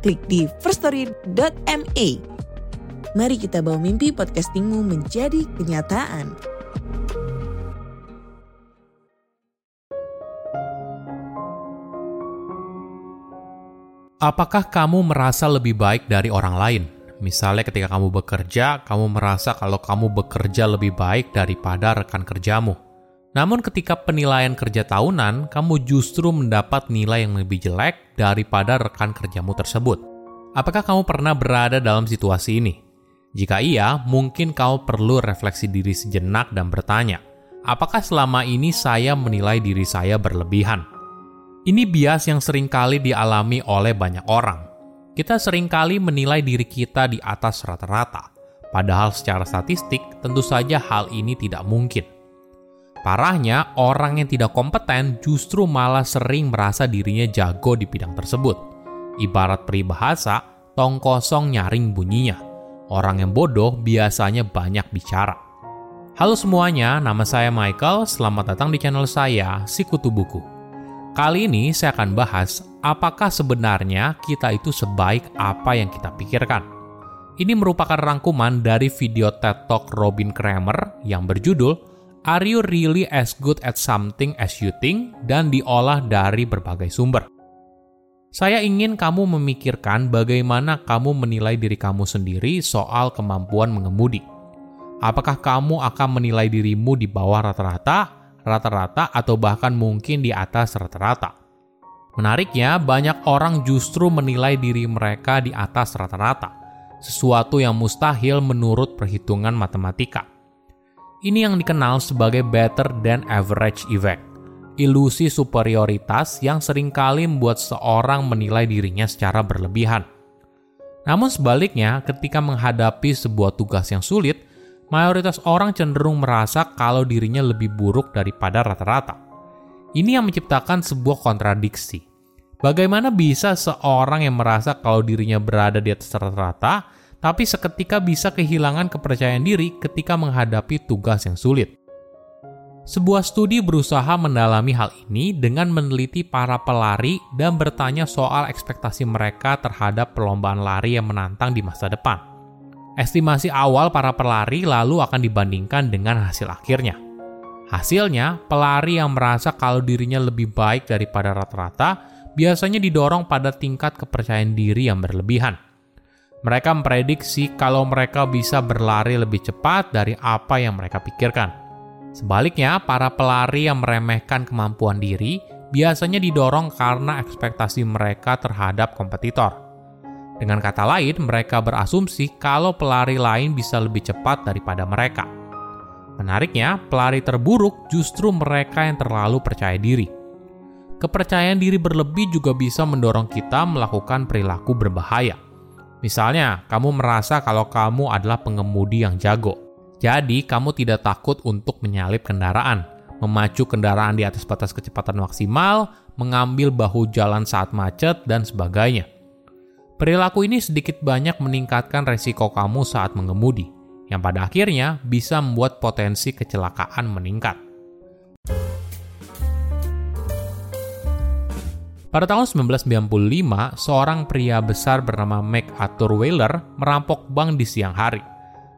klik di firststory.me. Mari kita bawa mimpi podcastingmu menjadi kenyataan. Apakah kamu merasa lebih baik dari orang lain? Misalnya ketika kamu bekerja, kamu merasa kalau kamu bekerja lebih baik daripada rekan kerjamu. Namun ketika penilaian kerja tahunan, kamu justru mendapat nilai yang lebih jelek daripada rekan kerjamu tersebut. Apakah kamu pernah berada dalam situasi ini? Jika iya, mungkin kamu perlu refleksi diri sejenak dan bertanya, apakah selama ini saya menilai diri saya berlebihan? Ini bias yang sering kali dialami oleh banyak orang. Kita sering kali menilai diri kita di atas rata-rata, padahal secara statistik tentu saja hal ini tidak mungkin. Parahnya, orang yang tidak kompeten justru malah sering merasa dirinya jago di bidang tersebut. Ibarat peribahasa, tong kosong nyaring bunyinya. Orang yang bodoh biasanya banyak bicara. Halo semuanya, nama saya Michael. Selamat datang di channel saya, Sikutu Buku. Kali ini saya akan bahas apakah sebenarnya kita itu sebaik apa yang kita pikirkan. Ini merupakan rangkuman dari video TED Talk Robin Kramer yang berjudul Are You Really As Good at Something As You Think? dan diolah dari berbagai sumber. Saya ingin kamu memikirkan bagaimana kamu menilai diri kamu sendiri soal kemampuan mengemudi. Apakah kamu akan menilai dirimu di bawah rata-rata rata-rata atau bahkan mungkin di atas rata-rata. Menariknya, banyak orang justru menilai diri mereka di atas rata-rata, sesuatu yang mustahil menurut perhitungan matematika. Ini yang dikenal sebagai better than average effect, ilusi superioritas yang sering kali membuat seorang menilai dirinya secara berlebihan. Namun sebaliknya, ketika menghadapi sebuah tugas yang sulit, mayoritas orang cenderung merasa kalau dirinya lebih buruk daripada rata-rata. Ini yang menciptakan sebuah kontradiksi. Bagaimana bisa seorang yang merasa kalau dirinya berada di atas rata-rata, tapi seketika bisa kehilangan kepercayaan diri ketika menghadapi tugas yang sulit? Sebuah studi berusaha mendalami hal ini dengan meneliti para pelari dan bertanya soal ekspektasi mereka terhadap perlombaan lari yang menantang di masa depan. Estimasi awal para pelari lalu akan dibandingkan dengan hasil akhirnya. Hasilnya, pelari yang merasa kalau dirinya lebih baik daripada rata-rata biasanya didorong pada tingkat kepercayaan diri yang berlebihan. Mereka memprediksi kalau mereka bisa berlari lebih cepat dari apa yang mereka pikirkan. Sebaliknya, para pelari yang meremehkan kemampuan diri biasanya didorong karena ekspektasi mereka terhadap kompetitor. Dengan kata lain, mereka berasumsi kalau pelari lain bisa lebih cepat daripada mereka. Menariknya, pelari terburuk justru mereka yang terlalu percaya diri. Kepercayaan diri berlebih juga bisa mendorong kita melakukan perilaku berbahaya. Misalnya, kamu merasa kalau kamu adalah pengemudi yang jago. Jadi, kamu tidak takut untuk menyalip kendaraan, memacu kendaraan di atas batas kecepatan maksimal, mengambil bahu jalan saat macet, dan sebagainya. Perilaku ini sedikit banyak meningkatkan resiko kamu saat mengemudi, yang pada akhirnya bisa membuat potensi kecelakaan meningkat. Pada tahun 1995, seorang pria besar bernama MacArthur Wheeler merampok bank di siang hari.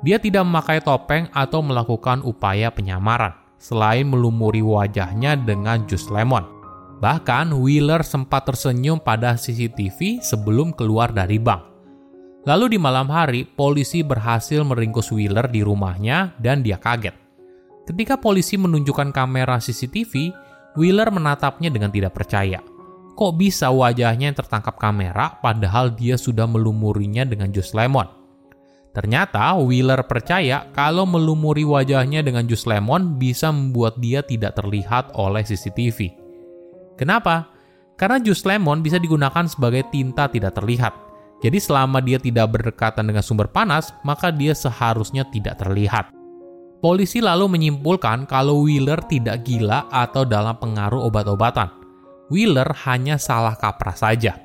Dia tidak memakai topeng atau melakukan upaya penyamaran, selain melumuri wajahnya dengan jus lemon. Bahkan Wheeler sempat tersenyum pada CCTV sebelum keluar dari bank. Lalu di malam hari, polisi berhasil meringkus Wheeler di rumahnya dan dia kaget. Ketika polisi menunjukkan kamera CCTV, Wheeler menatapnya dengan tidak percaya. Kok bisa wajahnya yang tertangkap kamera padahal dia sudah melumurinya dengan jus lemon? Ternyata Wheeler percaya kalau melumuri wajahnya dengan jus lemon bisa membuat dia tidak terlihat oleh CCTV. Kenapa? Karena jus lemon bisa digunakan sebagai tinta tidak terlihat. Jadi selama dia tidak berdekatan dengan sumber panas, maka dia seharusnya tidak terlihat. Polisi lalu menyimpulkan kalau Wheeler tidak gila atau dalam pengaruh obat-obatan. Wheeler hanya salah kaprah saja.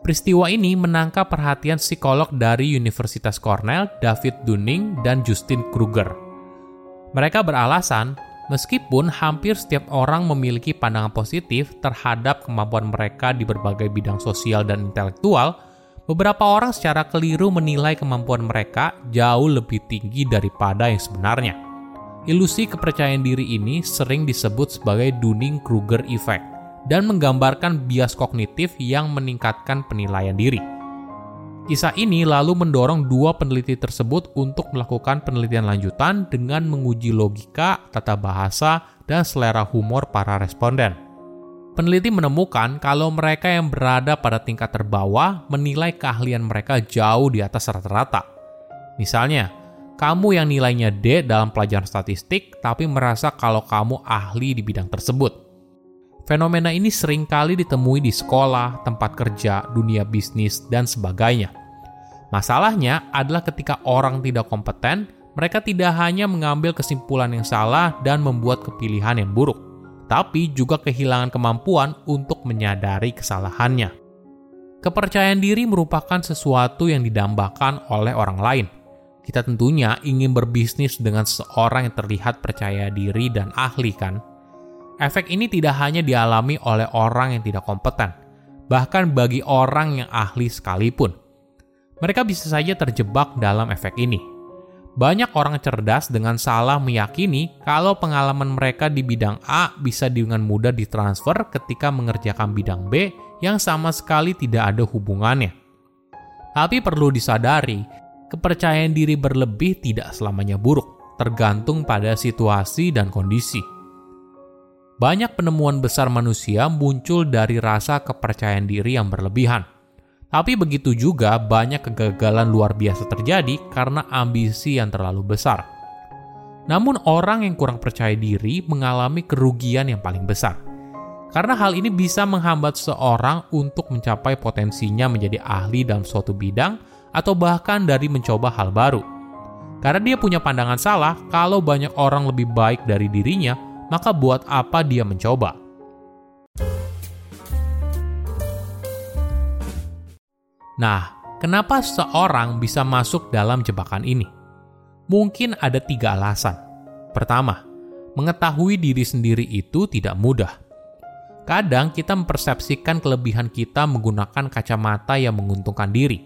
Peristiwa ini menangkap perhatian psikolog dari Universitas Cornell, David Dunning, dan Justin Kruger. Mereka beralasan, meskipun hampir setiap orang memiliki pandangan positif terhadap kemampuan mereka di berbagai bidang sosial dan intelektual, beberapa orang secara keliru menilai kemampuan mereka jauh lebih tinggi daripada yang sebenarnya. Ilusi kepercayaan diri ini sering disebut sebagai Dunning-Kruger effect dan menggambarkan bias kognitif yang meningkatkan penilaian diri. Kisah ini lalu mendorong dua peneliti tersebut untuk melakukan penelitian lanjutan dengan menguji logika, tata bahasa, dan selera humor para responden. Peneliti menemukan kalau mereka yang berada pada tingkat terbawah menilai keahlian mereka jauh di atas rata-rata. Misalnya, kamu yang nilainya D dalam pelajaran statistik tapi merasa kalau kamu ahli di bidang tersebut. Fenomena ini sering kali ditemui di sekolah, tempat kerja, dunia bisnis, dan sebagainya. Masalahnya adalah ketika orang tidak kompeten, mereka tidak hanya mengambil kesimpulan yang salah dan membuat kepilihan yang buruk, tapi juga kehilangan kemampuan untuk menyadari kesalahannya. Kepercayaan diri merupakan sesuatu yang didambakan oleh orang lain. Kita tentunya ingin berbisnis dengan seorang yang terlihat percaya diri dan ahli, kan? Efek ini tidak hanya dialami oleh orang yang tidak kompeten, bahkan bagi orang yang ahli sekalipun. Mereka bisa saja terjebak dalam efek ini. Banyak orang cerdas dengan salah meyakini kalau pengalaman mereka di bidang A bisa dengan mudah ditransfer ketika mengerjakan bidang B yang sama sekali tidak ada hubungannya. Tapi perlu disadari, kepercayaan diri berlebih tidak selamanya buruk, tergantung pada situasi dan kondisi. Banyak penemuan besar manusia muncul dari rasa kepercayaan diri yang berlebihan. Tapi begitu juga banyak kegagalan luar biasa terjadi karena ambisi yang terlalu besar. Namun orang yang kurang percaya diri mengalami kerugian yang paling besar. Karena hal ini bisa menghambat seorang untuk mencapai potensinya menjadi ahli dalam suatu bidang atau bahkan dari mencoba hal baru. Karena dia punya pandangan salah kalau banyak orang lebih baik dari dirinya, maka buat apa dia mencoba? Nah, kenapa seorang bisa masuk dalam jebakan ini? Mungkin ada tiga alasan. Pertama, mengetahui diri sendiri itu tidak mudah. Kadang kita mempersepsikan kelebihan kita menggunakan kacamata yang menguntungkan diri.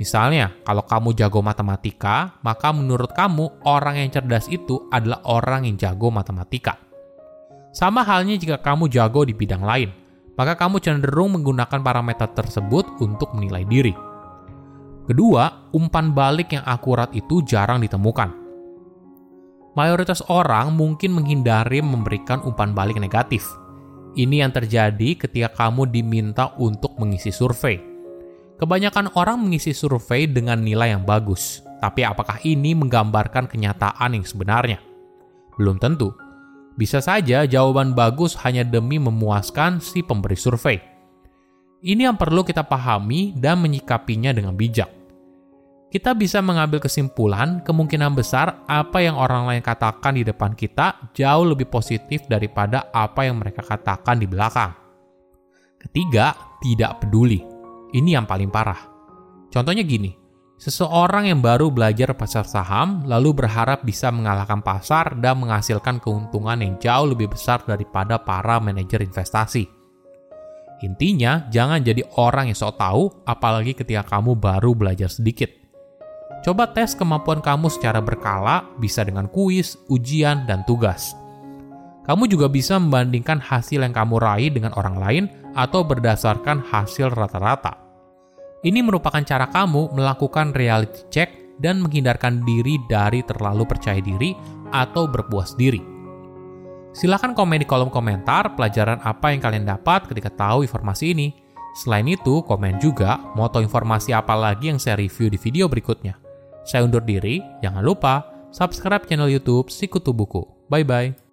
Misalnya, kalau kamu jago matematika, maka menurut kamu orang yang cerdas itu adalah orang yang jago matematika. Sama halnya jika kamu jago di bidang lain, maka kamu cenderung menggunakan parameter tersebut untuk menilai diri. Kedua, umpan balik yang akurat itu jarang ditemukan. Mayoritas orang mungkin menghindari memberikan umpan balik negatif. Ini yang terjadi ketika kamu diminta untuk mengisi survei. Kebanyakan orang mengisi survei dengan nilai yang bagus, tapi apakah ini menggambarkan kenyataan yang sebenarnya? Belum tentu. Bisa saja jawaban bagus hanya demi memuaskan si pemberi survei. Ini yang perlu kita pahami dan menyikapinya dengan bijak. Kita bisa mengambil kesimpulan kemungkinan besar apa yang orang lain katakan di depan kita jauh lebih positif daripada apa yang mereka katakan di belakang. Ketiga, tidak peduli. Ini yang paling parah. Contohnya gini, Seseorang yang baru belajar pasar saham lalu berharap bisa mengalahkan pasar dan menghasilkan keuntungan yang jauh lebih besar daripada para manajer investasi. Intinya, jangan jadi orang yang sok tahu, apalagi ketika kamu baru belajar sedikit. Coba tes kemampuan kamu secara berkala, bisa dengan kuis, ujian, dan tugas. Kamu juga bisa membandingkan hasil yang kamu raih dengan orang lain atau berdasarkan hasil rata-rata. Ini merupakan cara kamu melakukan reality check dan menghindarkan diri dari terlalu percaya diri atau berpuas diri. Silahkan komen di kolom komentar pelajaran apa yang kalian dapat ketika tahu informasi ini. Selain itu, komen juga tahu informasi apa lagi yang saya review di video berikutnya. Saya undur diri, jangan lupa subscribe channel YouTube Sikutu Buku. Bye-bye.